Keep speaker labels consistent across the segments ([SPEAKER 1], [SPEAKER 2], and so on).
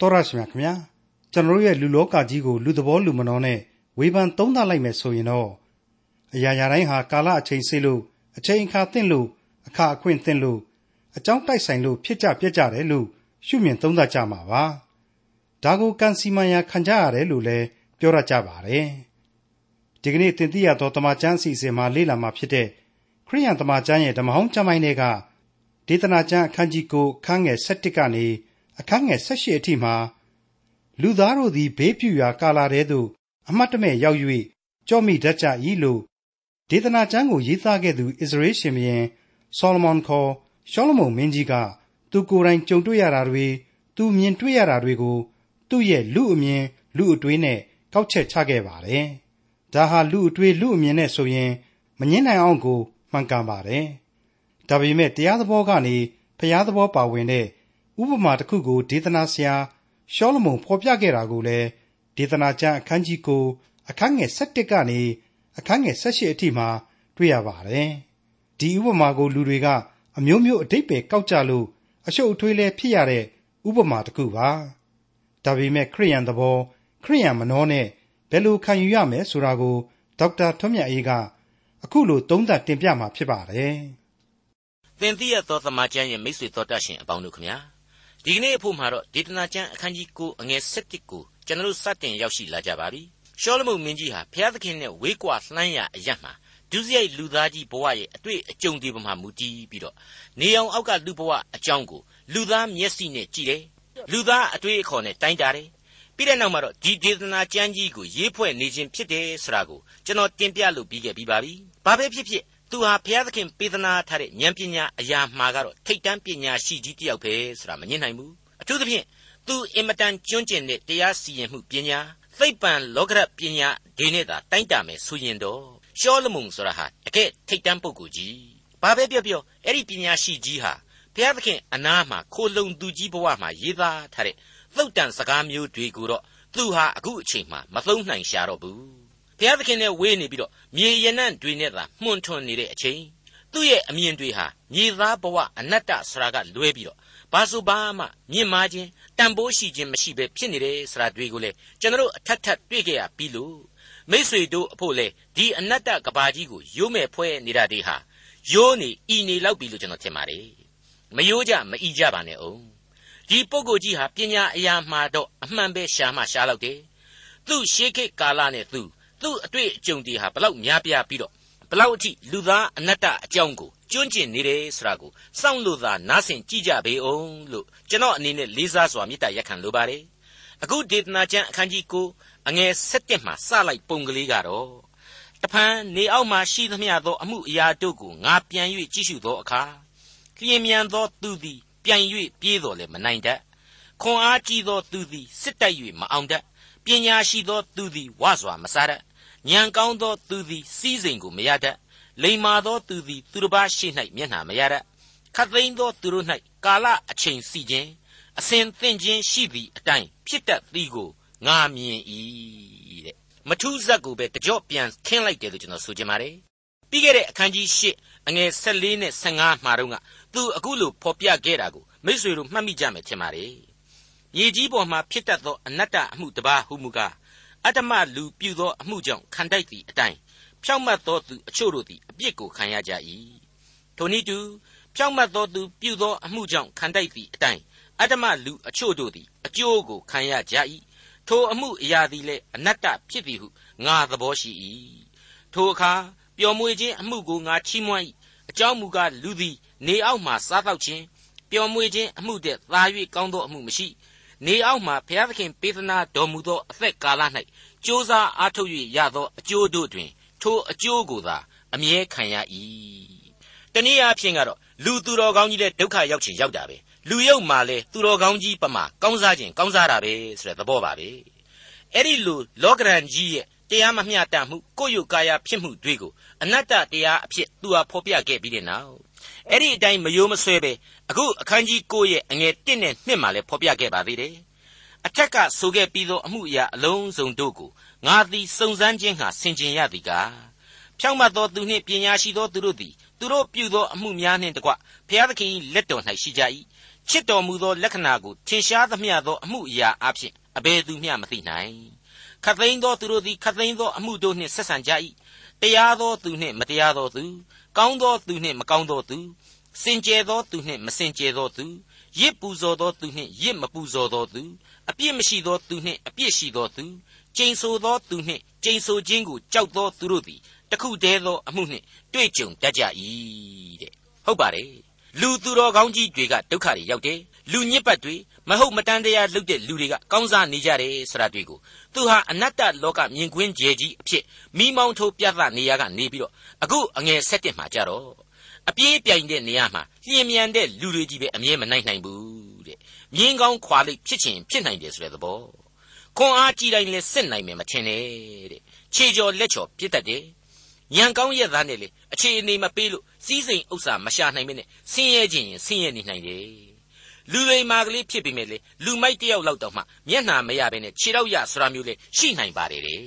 [SPEAKER 1] တော်ရရှိမြခင်ဗျာကျွန်တော်တို့ရဲ့လူလောကကြီးကိုလူသဘောလူမနှောနဲ့ဝေဖန်သုံးသပ်လိုက်မယ်ဆိုရင်တော့အရာရာတိုင်းဟာကာလအချိန်စေးလို့အချိန်အခါသင့်လို့အခါအခွင့်သင့်လို့အကြောင်းတိုက်ဆိုင်လို့ဖြစ်ကြပြက်ကြတယ်လို့ရှုမြင်သုံးသပ်ကြမှာပါဒါကိုကန်စီမန်ယာခံကြရတယ်လို့လည်းပြောရကြပါတယ်ဒီကနေ့တင်ပြရသောတမချန်းအစီအစဉ်မှာလေ့လာမှာဖြစ်တဲ့ခရိယန်တမချန်းရဲ့ဓမ္မဟောင်းကျမ်းပိုင်းတွေကဒေသနာကျမ်းအခန်းကြီးကိုအခန်းငယ်7ကနေ အခန်းငယ်18အထိမှာလူသားတို့သည်ဘေးပြူရာကာလာတဲသို့အမတ်တမဲ့ရောက်၍ကြော့မိတတ်ကြ၏လို့ဒေသနာကျမ်းကိုရေးသားခဲ့သူဣသရေလရှင်ဘုရင်ဆောလမန်ခေါ်ရှောလမုန်မင်းကြီးကသူကိုယ်တိုင်ကြုံတွေ့ရတာတွေသူမြင်တွေ့ရတာတွေကို သူ့ရဲ့လူအမြင်လူအတွေးနဲ့ကောက်ချက်ချခဲ့ပါတယ်။ဒါဟာလူအတွေးလူအမြင်နဲ့ဆိုရင် မငင်းနိုင်အောင်ကိုမှန်ကန်ပါတယ်။ဒါပေမဲ့တရားသဘောကနေဖျားသဘောပါဝင်တဲ့ ဥပမာတစ်ခုကို ဒေသနာဆရာရှောလမုန်ဖော်ပြခဲ့တာကိုလည်းဒေသနာကျမ်းအခန်းကြီးကိုအခန်းငယ်7ကနေအခန်းငယ်18အထိမှာ တွေ့ရပါတယ်။ဒီဥပမာကိုလူတွေကအမျိုးမျိုးအတိတ်ပဲကောက်ကြလို့အရှုပ်အထွေးလဲဖြစ်ရတဲ့ဥပမာတစ်ခုပါ။ဒါပေမဲ့ခရိယန်သဘောခရိယန်မနှောနဲ့ဘယ်လိုခံယူရမယ်ဆိုတာကိုဒေါက်တာထွန်းမြတ်အေးကအခုလိုသုံးသပ်တင်ပြมาဖြစ်ပါတယ်။
[SPEAKER 2] သင်သိရသောသမာကျမ်းရဲ့မိတ်ဆွေတော်တတ်ရှင်အပေါင်းတို့ခမညာ ဒီကနေ့အဖို့မှာတော့ဒေသနာကျမ်းအခန်းကြီး9အငယ်7ကိုကျွန်တော်စတင်ရောက်ရှိလာကြပါပြီ။ရှောလမုန်မင်းကြီးဟာဘုရားသခင်နဲ့ဝေးကွာလှမ်းရအရတ်မှာဒုစရိုက်လူသားကြီးဘဝရဲ့အတွေ့အကြုံတွေပေါ်မှာမူတည်ပြီးတော့နေအောင်အောက်ကလူဘဝအကြောင်းကိုလူသားမျက်စိနဲ့ကြည့်တယ်။လူသားအတွေ့အခေါ်နဲ့တိုင်းတာတယ်။ပြီးတဲ့နောက်မှာတော့ဒီဒေသနာကျမ်းကြီးကိုရေးဖွဲ့နေခြင်းဖြစ်တယ်ဆိုတာကိုကျွန်တော်တင်ပြလို့ပြီးခဲ့ပြီးပါပြီ။ဘာပဲဖြစ်ဖြစ် သူဟာဘုရားသခင်ပေးသနာထားတဲ့ဉာဏ်ပညာအရာမှာကတော့ထိတ်တန်းပညာရှိကြီးတယောက်ပဲဆိုတာမငြင်းနိုင်ဘူးအထူးသဖြင့်သူအင်မတန်ကျွမ်းကျင်တဲ့တရားစီရင်မှုပညာသိပ္ပံလောကရပညာဒီနဲ့သာတိုင်းတာမယ်ဆိုရင်တော့ရှောလမုန်ဆိုတာဟာတကယ်ထိတ်တန်းပုဂ္ဂိုလ်ကြီးဘာပဲပြောပြောအဲ့ဒီပညာရှိကြီးဟာဘုရားသခင်အနာမှာခိုလုံသူကြီးဘဝမှာရေးသားထားတဲ့သုတ်တန်စကားမျိုးတွေကိုတော့သူဟာအခုအချိန်မှမသုံးနိုင်ရှာတော့ဘူး ဘုရားသခင်နဲ့ဝေးနေပြီးတော့မြေရနံ့တွေနဲ့သာမှုန်ထွန်နေတဲ့အချိန်သူ့ရဲ့အမြင်တွေဟာမြေသားဘဝအနတ္တဆိုတာကလွဲပြီးတော့ဘာဆိုဘာမှမြင့်မားခြင်းတန်ဖိုးရှိခြင်းမရှိဘဲဖြစ်နေတယ်ဆိုတာတွေကိုလေကျွန်တော်အထက်ထပ်တွေ့ကြရပြီလို့မိษွေတို့အဖို့လေဒီအနတ္တကဘာကြီးကိုယိုးမဲ့ဖွဲနေတာတွေဟာယိုးနေဤနေလောက်ပြီလို့ကျွန်တော်ထင်ပါတယ်မယိုးကြမဤကြပါနဲ့အောင်ဒီပုဂ္ဂိုလ်ကြီးဟာပညာအရာမှာတော့အမှန်ပဲရှာမှရှာလောက်တယ်သူ့ရှေးခေတ်ကာလနဲ့သူ သူ့အတွေ့အကြုံတွေဟာဘလောက်များပြားပြီးတော့ဘလောက်အထိလူသားအနတ္တအကြောင်းကိုကျွန့်ကျင်နေတယ်ဆိုတာကိုစောင့်လို့သာနားဆင်ကြည့်ကြပေအောင်လို့ကျွန်တော်အနေနဲ့လေးစားစွာမေတ္တာရက်ခံလိုပါတယ်အခုဒေသနာကျမ်းအခန်းကြီး9အငယ်7မှာစလိုက်ပုံကလေးကတော့တဖန်နေအောက်မှရှိသမျှသော အမှုအရာတို့ကိုငါပြန်၍ကြည့်ရှုသောအခါလျင်မြန်သောသူသည်ပြန်၍ပြေးတော်လည်းမနိုင်တတ်ခွန်အားကြီးသောသူသည်စစ်တိုက်၍မအောင်တတ်ပညာရှိသောသူသည်ဝစွာမစားတတ် ဉာဏ်ကောင်းသောသူသည်စီးစိမ်ကိုမရတတ်လိမ္မာသောသူသည်သူတစ်ပါးရှိ၌မျက်နှာမရတတ်ခတ်သိမ်းသောသူတို့၌ကာလအချိန်စီခြင်းအစဉ်သင့်ခြင်းရှိသည့်အတိုင်းဖြစ်တတ်သည်ကိုငါမြင်၏တဲ့မထူးဇက်ကိုပဲတကြော့ပြန်ခင်းလိုက်တယ်လို့ကျွန်တော်ဆိုချင်ပါတယ်ပြီးခဲ့တဲ့အခန်းကြီး၈အငယ်14နဲ့15မှာတော့ကသူအခုလိုဖော်ပြခဲ့တာကိုမိษွေတို့မှတ်မိကြမယ်ထင်ပါတယ်မြေကြီးပေါ်မှာဖြစ်တတ်သောအနတ္တအမှုတစ်ပါးဟုမူကား အတ္တမလူပြုသောအမှုကြောင့်ခံတိုက်သည့်အတိုင်းဖြောင့်မတ်သောသူအချို့တို့သည်အပြစ်ကိုခံရကြ၏ထိုနည်းတူဖြောင့်မတ်သောသူပြုသောအမှုကြောင့်ခံတိုက်သည့်အတိုင်းအတ္တမလူအချို့တို့သည်အကျိုးကိုခံရကြ၏ထိုအမှုအရာသည်လည်းအနတ္တဖြစ်သည်ဟုငါသဘောရှိ၏ထိုအခါပျော်မွေခြင်းအမှုကိုငါချီးမွမ်း၏အကြောင်းမူကားလူသည် နေအောက်မှစားတော့ခြင်းပျော်မွေခြင်းအမှုတည်းသာ၍ကောင်းသောအမှုမရှိ နေအောက်မှဘုရားသခင်ပေးသနာတော်မူသောအသက်ကာလ၌ကြိုးစားအားထုတ်၍ရသောအကျိုးတို့တွင် ထိုအကျိုးကိုသာအမြဲခံရ၏တနည်းအားဖြင့်ကတော့လူသူတော်ကောင်းကြီးလည်းဒုက္ခရောက်ချင်ရောက်တာပဲလူယုတ်မှလည်းသူတော်ကောင်းကြီးပမာကောင်းစားခြင်းကောင်းစားတာပဲဆိုတဲ့သဘောပါပဲအဲ့ဒီလိုလောကရန်ကြီးရဲ့တရားမမျှတမှုကိုယ့်ယုတ်ကာယဖြစ်မှုတွေကိုအနတ္တတရားအဖြစ်သူဟာဖော်ပြခဲ့ပြီးတဲ့နောက် အဲ့ဒီအတိုင်းမယိုးမဆွဲပဲအခုအခန်းကြီး9ရဲ့အငယ်1နဲ့2မှာလည်းဖော်ပြခဲ့ပါသေးတယ်အထက်ကဆိုခဲ့ပြီးသောအမှုအရာအလုံးစုံတို့ကိုငါသည်စုံစမ်းခြင်းဟာဆင်ခြင်ရသည်ကားဖြောင့်မတ်သောသူနှင့်ပညာရှိသောသူတို့သည်သူတို့ပြုသောအမှုများနှင့်တကွဘုရားသခင်လက်တော်၌ရှိကြ၏ချစ်တော်မူသောလက္ခဏာကိုထင်ရှားသမျှသောအမှုအရာအဖြစ်အဘယ်သူမျှမသိနိုင်ခတ်သိမ်းသောသူတို့သည်ခတ်သိမ်းသောအမှုတို့နှင့်ဆက်ဆံကြ၏တရားသောသူနှင့်မတရားသောသူ ကောင်းသောသူနှင့်မကောင်းသောသူစင်ကြယ်သောသူနှင့်မစင်ကြယ်သောသူရစ်ပူဇော်သောသူနှင့်ရစ်မပူဇော်သောသူအပြစ်မရှိသောသူနှင့်အပြစ်ရှိသောသူကျိန်ဆိုသောသူနှင့်ကျိန်ဆိုခြင်းကိုကြောက်သောသူတို့သည်တခုတည်းသောအမှုနှင့်တွေ့ကြုံတတ်ကြ၏တဲ့ဟုတ်ပါတယ်လူသူတော်ကောင်းကြီးတွေကဒုက္ခတွေရောက်တယ်လူညစ်ပတ်တွေ မဟုတ်မတန်တရားလုပ်တဲ့လူတွေကကောင်းစားနေကြတယ်ဆိုတာတွေ့ကိုသူဟာအနတ္တလောကမြင်ကွင်းကျဲကြီးအဖြစ်မိမောင်းထိုးပြသနေရကနေပြီးတော့အခုအငယ်၁၁မှာကြတော့အပြေးပြိုင်တဲ့နေရာမှာလျင်မြန်တဲ့လူတွေကြီးပဲအမြဲမနိုင်နိုင်ဘူးတဲ့မြင်းကောင်းခွာလိဖြစ်ချင်ဖြစ်နိုင်တယ်ဆိုတဲ့သဘောခွန်အားကြီးတိုင်းလဲစစ်နိုင်မယ်မထင်နဲ့တဲ့ခြေကျော်လက်ချော်ပြစ်တတ်တယ်ညံကောင်းရဲ့သားနဲ့လေအခြေအနေမပေးလို့စီးစိမ်ဥစ္စာမရှာနိုင်မနဲ့ဆင်းရဲခြင်းရင်ဆင်းရဲနေနိုင်တယ် လူလိမ္မာကလေးဖြစ်ပြီမဲ့လေလူမိုက်တယောက်လောက်တော့မှမျက်နှာမရဘဲနဲ့ခြေတော့ရဆိုတာမျိုးလေရှိနိုင်ပါတယ်တဲ့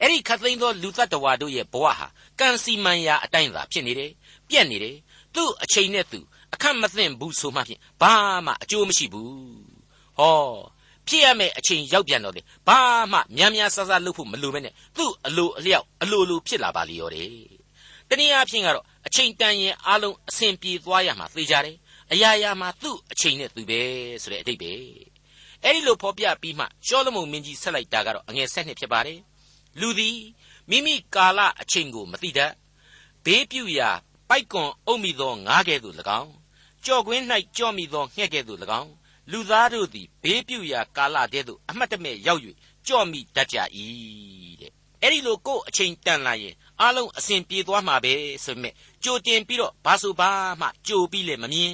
[SPEAKER 2] အဲ့ဒီခတ်သိမ်းသောလူတ attva တို့ရဲ့ဘဝဟာကံစီမံရာအတိုင်းသာဖြစ်နေတယ်ပြက်နေတယ်သူ့အချိန်နဲ့သူအခက်မသင့်ဘူးဆိုမှဖြင့်ဘာမှအကျိုးမရှိဘူးဟောဖြစ်ရမယ့်အချိန်ရောက်ပြန်တော့လေဘာမှများများဆဆလုပ်ဖို့မလိုပဲနဲ့သူ့အလိုအလျောက်အလိုလိုဖြစ်လာပါလိမ့်ရောတယ်တနည်းအားဖြင့်ကတော့အချိန်တန်ရင်အားလုံးအဆင်ပြေသွားရမှာသိကြတယ် အရာရာမှာသူ့အချိန်နဲ့သူပဲဆိုတဲ့အတိတ်ပဲအဲ့ဒီလိုဖော်ပြပြီးမှရှောလမုန်မင်းကြီးဆက်လိုက်တာကတော့အငယ်ဆက်နှစ်ဖြစ်ပါတယ်လူသည်မိမိကာလအချိန်ကိုမသိတတ်ဘေးပြူရာပိုက်ကွန်အုပ်မိသောငါးကဲ့သို့၎င်းကြော့ကွင်း၌ကြော့မိသောငှက်ကဲ့သို့၎င်းလူသားတို့သည်ဘေးပြူရာကာလတည်းသို့အမှတ်တမဲ့ရောက်၍ကြော့မိတတ်ကြ၏တဲ့အဲ့ဒီလိုကိုယ်အချိန်တန်လာရင်အလုံးအစဉ်ပြေသွားမှာပဲဆိုမဲ့ကြိုတင်ပြီးတော့ဘာဆိုဘာမှကြိုပြီးလည်းမမြင်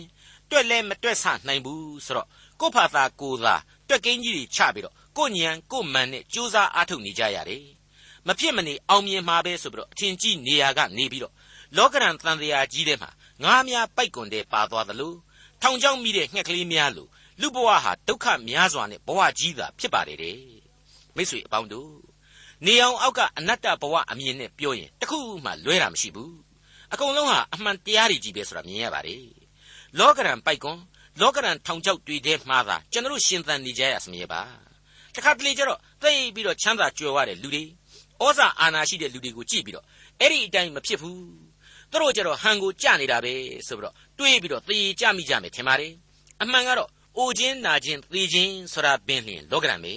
[SPEAKER 2] တွက်လဲမတွက်ဆနိုင်ဘူးဆိုတော့ကို့ဖာသာကိုသာတွက်ကင်းကြီးတွေချပြီးတော့ကိုညံကိုမန်နဲ့ကြိုးစားအားထုတ်နေကြရတယ်မဖြစ်မနေအောင်မြင်မှာပဲဆိုပြီးတော့အထင်ကြီးနေရာကနေပြီးတော့လောကရန်တန်တရားကြီးထဲမှာငါးများပိုက်ကွန်တဲ့ပါသွားသလိုထောင်ချောင်းမိတဲ့ငှက်ကလေးများလိုလူဘဝဟာဒုက္ခများစွာနဲ့ဘဝကြီးသာဖြစ်ပါတယ်တဲ့မိတ်ဆွေအပေါင်းတို့နေအောင်အောက်ကအနတ္တဘဝအမြင်နဲ့ပြောရင်တခုမှလွဲတာမရှိဘူးအကုန်လုံးဟာအမှန်တရားတွေကြီးပဲဆိုတာမြင်ရပါတယ် လောကရန်ပိုက်ကွန်လောကရန်ထောင်ချောက်တွေထဲမှာသာကျွန်တော်ရှင်သန်နေကြရစမြဲပါတခါတလေကျတော့သိပြီးတော့ချမ်းသာကြွယ်ဝတဲ့လူတွေဩဇာအာဏာရှိတဲ့လူတွေကိုကြည့်ပြီးတော့အဲ့ဒီအတိုင်းမဖြစ်ဘူးသူတို့ကျတော့ဟန်ကိုကြနေတာပဲဆိုပြီးတော့တွေးပြီးတော့သေကြမိကြမယ်ထင်ပါတယ်အမှန်ကတော့အိုခြင်းနာခြင်းသေခြင်းဆိုတာပင်လျင်လောကရန်ပဲ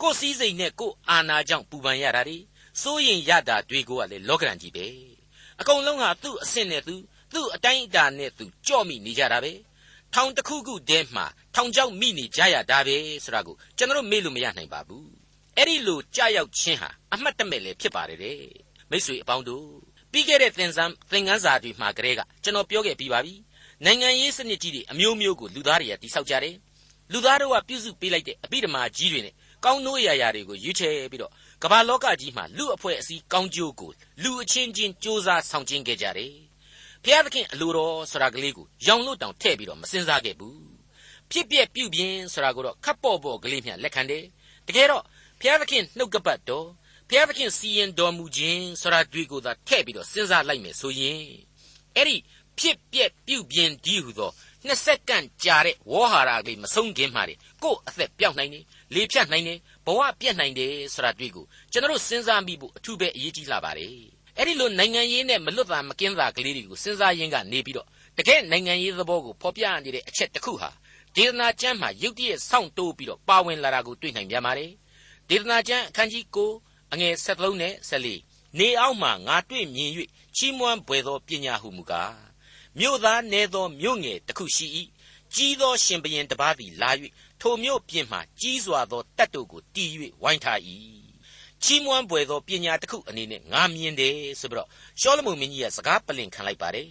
[SPEAKER 2] ကိုယ်စည်းစိမ်နဲ့ကိုယ်အာနာကြောင့်ပူပန်ရတာတွေစိုးရင်ရတာတွေကိုကလည်းလောကရန်ကြီးပဲအကုန်လုံးဟာသူ့အဆင့်နဲ့သူ သူ့အတိုင်းအတာနဲ့သူကြော့မိနေကြတာပဲထောင်တစ်ခုခုတည်းမှာထောင်ချောက်မိနေကြရတာပဲဆိုတာကိုကျွန်တော်မေ့လို့မရနိုင်ပါဘူးအဲ့ဒီလိုကြာရောက်ခြင်းဟာအမှတ်တမဲ့လည်းဖြစ်ပါတယ်တဲ့မိษွေအပေါင်းတို့ပြီးခဲ့တဲ့သင်္ဆန်းသင်ခန်းစာတွေမှာကတည်းကကျွန်တော်ပြောခဲ့ပြီးပါပြီနိုင်ငံရေးစနစ်ကြီးတွေအမျိုးမျိုးကိုလူသားတွေကတိဆောက်ကြတယ်လူသားတို့ကပြုစုပေးလိုက်တဲ့အပိဓမ္မာကြီးတွေနဲ့ကောင်းနိုးရာရာတွေကိုရွေးချယ်ပြီးတော့ကမ္ဘာလောကကြီးမှာလူအဖွဲ့အစည်းကောင်းကျိုးကိုလူအချင်းချင်းစ조사ဆောင်ကျင်းခဲ့ကြတယ် ဘုရားသခင်အလိုတော်ဆိုတာကလေးကိုရောင်လို့တောင်ထည့်ပြီးတော့မစင်စားခဲ့ဘူးဖြစ်ပြက်ပြုတ်ပြင်းဆိုတာကိုတော့ခပ်ပေါ့ပေါ့ကလေးမျှလက်ခံတယ်တကယ်တော့ဘုရားသခင်နှုတ်ကပတ်တော်ဘုရားသခင်စီရင်တော်မူခြင်းဆိုတာတွေ့ကိုသာထည့်ပြီးတော့စဉ်းစားလိုက်မယ်ဆိုရင်အဲ့ဒီဖြစ်ပြက်ပြုတ်ပြင်းဒီဟုသောနှစ်စက္ကန့်ကြာတဲ့ဝေါ်ဟာရလေးမဆုံးခင်မှာကို့အသက်ပြောင်းနိုင်တယ်လေဖြတ်နိုင်တယ်ဘဝပြတ်နိုင်တယ်ဆိုတာတွေ့ကိုကျွန်တော်စဉ်းစားမိဖို့အထူးပဲအရေးကြီးလာပါတယ် အဲ့ဒီလိုနိုင်ငံရေးနဲ့မလွတ်တာမကင်းတာကလေးတွေကိုစဉ်းစားရင်းကနေပြီးတော့တကယ်နိုင်ငံရေးသဘောကိုဖော်ပြနေတဲ့အချက်တစ်ခုဟာဒေသနာကျမ်းမှာရုတ်တရက်စောင့်တိုးပြီးတော့ပါဝင်လာတာကိုတွေ့နိုင်ပြန်ပါတယ်ဒေသနာကျမ်းအခန်းကြီး9အငယ်73နဲ့74နေအောက်မှာငါတွေ့မြင်၍ချီးမွမ်းပွေသောပညာဟုမူကားမြို့သားနေသောမြို့ငယ်တစ်ခုရှိ၏ကြီးသောရှင်ဘရင်တစ်ပါးသည်လာ၍ထိုမြို့ပြင်မှကြီးစွာသောတပ်တို့ကိုတီး၍ဝိုင်းထား၏ ချီးမွမ်းပွေသောပညာတစ်ခုအနေနဲ့ငါမြင်တယ်ဆိုပြီးတော့ရှောလမုန်မင်းကြီးကစကားပလင်ခံလိုက်ပါတယ်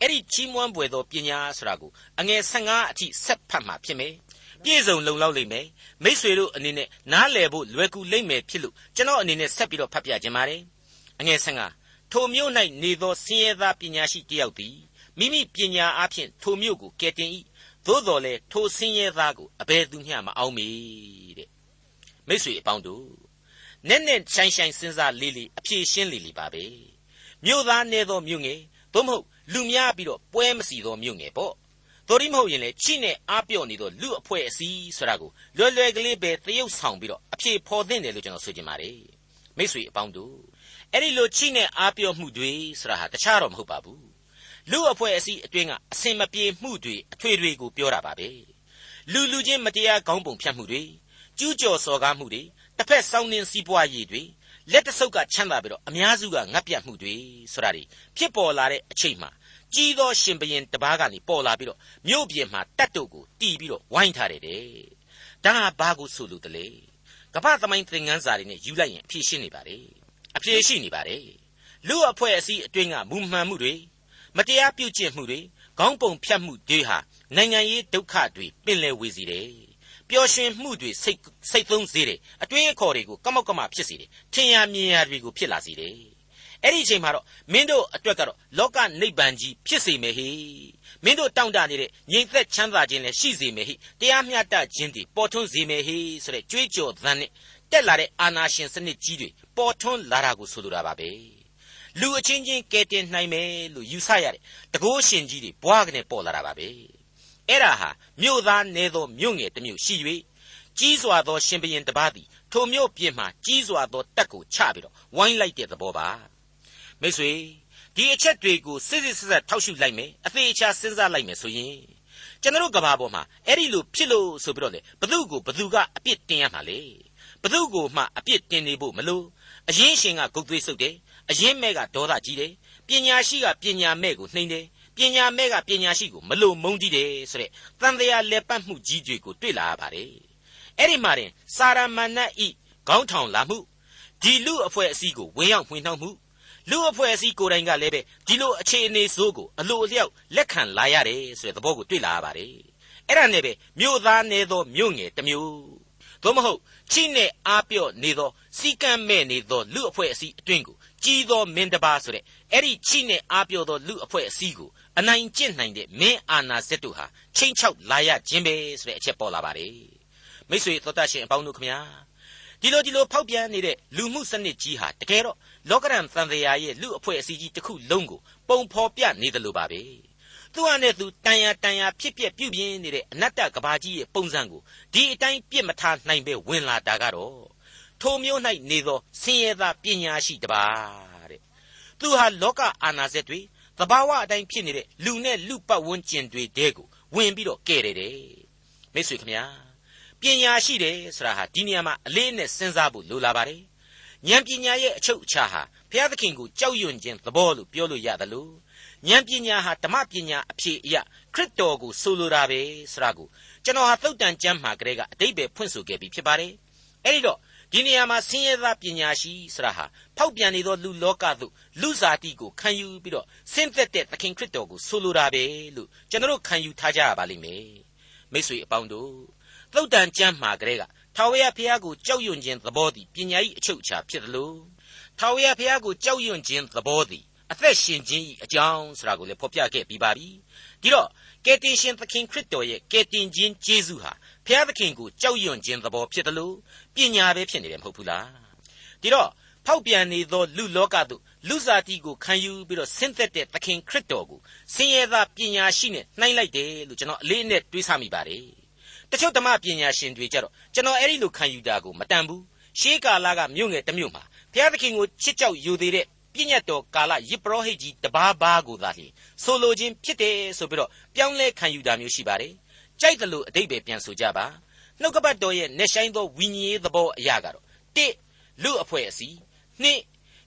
[SPEAKER 2] အဲ့ဒီချီးမွမ်းပွေသောပညာဆိုတာကိုအငယ်15အထိဆက်ဖတ်မှဖြစ်မယ်ပြည့်စုံလုံလောက်လိမ့်မယ်မိษွေတို့အနေနဲ့နားလည်ဖို့လွယ်ကူလိမ့်မယ်ဖြစ်လို့ကျွန်တော်အနေနဲ့ဆက်ပြီးတော့ဖတ်ပြခြင်းပါတယ်အငယ်15ထိုမြို့၌နေသောဆင်းရဲသားပညာရှိတယောက်သည်မိမိပညာအားဖြင့်ထိုမြို့ကိုကယ်တင်၏သို့တော်လည်းထိုဆင်းရဲသားကိုအဘယ်သူမျှမအောင်မေတဲ့မိษွေအပေါင်းတို့ နဲ့နဲ့ဆိုင်ဆိုင်စဉ်းစားလေးလေးအဖြေရှင်းလေးလေးပါပဲမြို့သားနေသောမြို့ငယ်သို့မဟုတ်လူများပြီးတော့ပွဲမစီသောမြို့ငယ်ပေါ့တော်ရီမဟုတ်ရင်လေချိနဲ့အားပြော့နေသောလူအဖွဲ့အစည်းဆိုတာကိုလွယ်လွယ်ကလေးပဲသရုပ်ဆောင်ပြီးတော့အဖြေဖော်သင့်တယ်လို့ကျွန်တော်ဆိုချင်ပါတယ်မိတ်ဆွေအပေါင်းတို့အဲ့ဒီလိုချိနဲ့အားပြော့မှုတွေဆိုတာဟာတခြားတော့မဟုတ်ပါဘူးလူအဖွဲ့အစည်းအတွင်းကအစင်မပြေမှုတွေအထွေတွေကိုပြောတာပါပဲလူလူချင်းမတရားကောင်းပုံဖြတ်မှုတွေကျူးကျော်စော်ကားမှုတွေ တစ်ဖက်စောင်းနှင်းစီးပွားရေးတွေလက်တဆုပ်ကချမ်းသာပြီးတော့အများစုကငတ်ပြတ်မှုတွေဆိုတာတွေဖြစ်ပေါ်လာတဲ့အချိန်မှာကြီးသောရှင်ဘရင်တပားကနေပေါ်လာပြီးတော့မြို့ပြင်မှာတတ်တို့ကိုတီးပြီးတော့ဝိုင်းထားတယ်တဲ့ဒါဟာဘာကိုဆိုလို့တလဲကပ္ပသမိုင်းသင်ခန်းစာတွေနဲ့ယူလိုက်ရင်အဖြေရှင်းနေပါတယ်အဖြေရှိနေပါတယ်လူအဖွဲ့အစည်းအတွင်းကမူမှန်မှုတွေမတရားပြုကျင့်မှုတွေခေါင်းပုံဖြတ်မှုတွေဟာနိုင်ငံရေးဒုက္ခတွေပင်လယ်ဝေစီတယ် ပျော်ရွှင်မှုတွေစိတ်စိတ်သုံးစေတယ်အတွေးအခေါ်တွေကိုကမောက်ကမဖြစ်စေတယ်ထင်ရမြင်ရတွေကိုဖြစ်လာစေတယ်အဲ့ဒီအချိန်မှာတော့မင်းတို့အတွက်ကတော့လောကနိဗ္ဗာန်ကြီးဖြစ်စေမယ်ဟိမင်းတို့တောင့်တနေတဲ့ငြိမ်သက်ချမ်းသာခြင်းလည်းရှိစေမယ်ဟိတရားမျှတခြင်းတွေပေါ်ထွန်းစေမယ်ဟိဆိုတဲ့ကြွေးကြော်သံနဲ့တက်လာတဲ့အာနာရှင်စနစ်ကြီးတွေပေါ်ထွန်းလာတာကိုဆိုလိုတာပါပဲလူအချင်းချင်းကဲတင်နိုင်မယ်လို့ယူဆရတဲ့တကိုးရှင်ကြီးတွေဘွားကနေပေါ်လာတာပါပဲ အဲ့ဒါဟာမြို့သားနေသောမြို့ငယ်တစ်မြို့ရှိ၍ကြီးစွာသောရှင်ဘရင်တစ်ပါးသည်ထိုမြို့ပြင်မှကြီးစွာသောတက်ကိုချပြီးတော့ဝိုင်းလိုက်တဲ့သဘောပါမိတ်ဆွေဒီအချက်တွေကိုစစ်စစ်ဆက်ဆက်ထောက်ရှုလိုက်မယ်အသေးအချာစဉ်းစားလိုက်မယ်ဆိုရင်ကျွန်တော်ကဘာပေါ်မှာအဲ့ဒီလိုဖြစ်လို့ဆိုပြီးတော့လေဘသူကိုဘသူကအပြစ်တင်ရမှာလေဘသူကိုမှအပြစ်တင်နေဖို့မလို့အရင်ရှင်ကဂုတ်သွေးဆုပ်တယ်အရင်မဲ့ကဒေါသကြီးတယ်ပညာရှိကပညာမဲ့ကိုနှိမ့်တယ် ပညာမဲ့ကပညာရှိကိုမလို့မုန်းကြည့်တယ်ဆိုတဲ့တန်တရားလက်ပတ်မှုကြီးတွေကိုတွေ့လာရပါတယ်အဲ့ဒီမှာတင်စာရမဏတ်ဤခေါင်းထောင်လာမှုဒီလူအဖွဲ့အစည်းကိုဝင်ရောက်ဝင်နှောက်မှုလူအဖွဲ့အစည်းကိုယ်တိုင်ကလည်းပဲဒီလိုအခြေအနေဆိုးကိုအလိုအလျောက်လက်ခံလာရတယ်ဆိုတဲ့သဘောကိုတွေ့လာရပါတယ်အဲ့ဒါနဲ့ပဲမြို့သားနေသောမြို့ငယ်တစ်မျိုးသို့မဟုတ်ချိနဲ့အားပြော့နေသောစီကံမဲ့နေသောလူအဖွဲ့အစည်းအတွင်းကိုကြီးသောမင်းတပါဆိုတဲ့အဲ့ဒီချိနဲ့အားပြော့သောလူအဖွဲ့အစည်းကို အနိုင်ကျင့်နိုင်တဲ့မင်းအာနာဇက်တို့ဟာချိန်ချောက်လာရခြင်းပဲဆိုတဲ့အချက်ပေါ်လာပါတယ်မိတ်ဆွေသောတရှင်အပေါင်းတို့ခမညာဒီလိုဒီလိုဖောက်ပြန်နေတဲ့လူမှုစနစ်ကြီးဟာတကယ်တော့လောကရန်သံဃာရဲ့လူအဖွဲ့အစည်းကြီးတစ်ခုလုံးကိုပုံဖော်ပြနေတယ်လို့ပါပဲသူ့အနေနဲ့သူတန်ရတန်ရဖြစ်ပြပြုပြင်းနေတဲ့အနတ္တကဘာကြီးရဲ့ပုံစံကိုဒီအတိုင်းပြစ်မထားနိုင်ပဲဝင်လာတာကတော့ထိုမျိုး၌နေသောဆင်းရဲသားပညာရှိတပါတဲ့သူဟာလောကအာနာစက်တွေ သဘာဝအတိုင်းဖြစ်နေတဲ့လူနဲ့လူပတ်ဝန်းကျင်တွေတဲကိုဝင်ပြီးတော့ကဲ့တယ်တဲ့မိတ်ဆွေခင်ဗျာပညာရှိတယ်ဆိုတာဟာဒီနေရာမှာအလေးနဲ့စဉ်းစားဖို့လိုလာပါတယ်ဉာဏ်ပညာရဲ့အချုပ်အခြာဟာဘုရားသခင်ကိုကြောက်ရွံ့ခြင်းသဘောလို့ပြောလို့ရတယ်လို့ဉာဏ်ပညာဟာဓမ္မပညာအဖြစ်အရခရစ်တော်ကိုဆိုလိုတာပဲဆိုတာကိုကျွန်တော်ဟာသုတ်တန်ကျမ်းမှာကလေးကအတိတ်ပဲဖွင့်ဆိုခဲ့ပြီးဖြစ်ပါတယ်အဲ့ဒီတော့ ဒီနေရာမှာဆင်းရဲသားပညာရှိဆိုတာဟာဖောက်ပြန်နေသောလူလောကသို့လူစားတိကိုခံယူပြီးတော့ဆင်းသက်တဲ့သခင်ခရစ်တော်ကိုဆိုလိုတာပဲလို့ကျွန်တော်ခံယူထားကြရပါလိမ့်မယ်မိတ်ဆွေအပေါင်းတို့သုတ်တန်ကျမ်းမှာကလေးကထာဝရဘုရားကိုကြောက်ရွံ့ခြင်းသဘောသည်ပညာ၏အချုပ်အခြာဖြစ်တယ်လို့ထာဝရဘုရားကိုကြောက်ရွံ့ခြင်းသဘောသည်အသက်ရှင်ခြင်း၏အကြောင်းဆိုတာကိုလည်းဖော်ပြခဲ့ပြီးပါပြီဒီတော့ကယ်တင်ရှင်သခင်ခရစ်တော်ရဲ့ကယ်တင်ခြင်းကျေးဇူးဟာဘုရားသခင်ကိုကြောက်ရွံ့ခြင်းသဘောဖြစ်တယ်လို့ ပညာပဲဖြစ်နေတယ်မဟုတ်ဘူးလားဒီတော့ဖောက်ပြန်နေသောလူလောကသို့လူစားတီကိုခံယူပြီးတော့ဆင်းသက်တဲ့သခင်ခရစ်တော်ကိုဆင်းရဲသားပညာရှိနဲ့နှိုင်းလိုက်တယ်လို့ကျွန်တော်အလေးအနက်တွေးဆမိပါတယ်တချို့ဓမ္မပညာရှင်တွေကြတော့ကျွန်တော်အဲ့ဒီလိုခံယူတာကိုမတန်ဘူးရှေးကာလကမြို့ငယ်တစ်မြို့မှာဘုရားသခင်ကိုချစ်ကြောက်ယူသေးတဲ့ပြည့်ညတ်တော်ကာလယစ်ပရောဟိတ်ကြီးတပါးပါးကိုသာလျှင်ဆိုလိုခြင်းဖြစ်တယ်ဆိုပြီးတော့ပြောင်းလဲခံယူတာမျိုးရှိပါတယ်ကြိုက်တယ်လို့အတိတ်ပဲပြန်ဆိုကြပါ နှုတ်ကပတ်တော်ရဲ့နေဆိုင်သောဝိညာဉ်ရေးသဘောအရာကတော့တိလူအဖွဲ့အစည်းနှစ်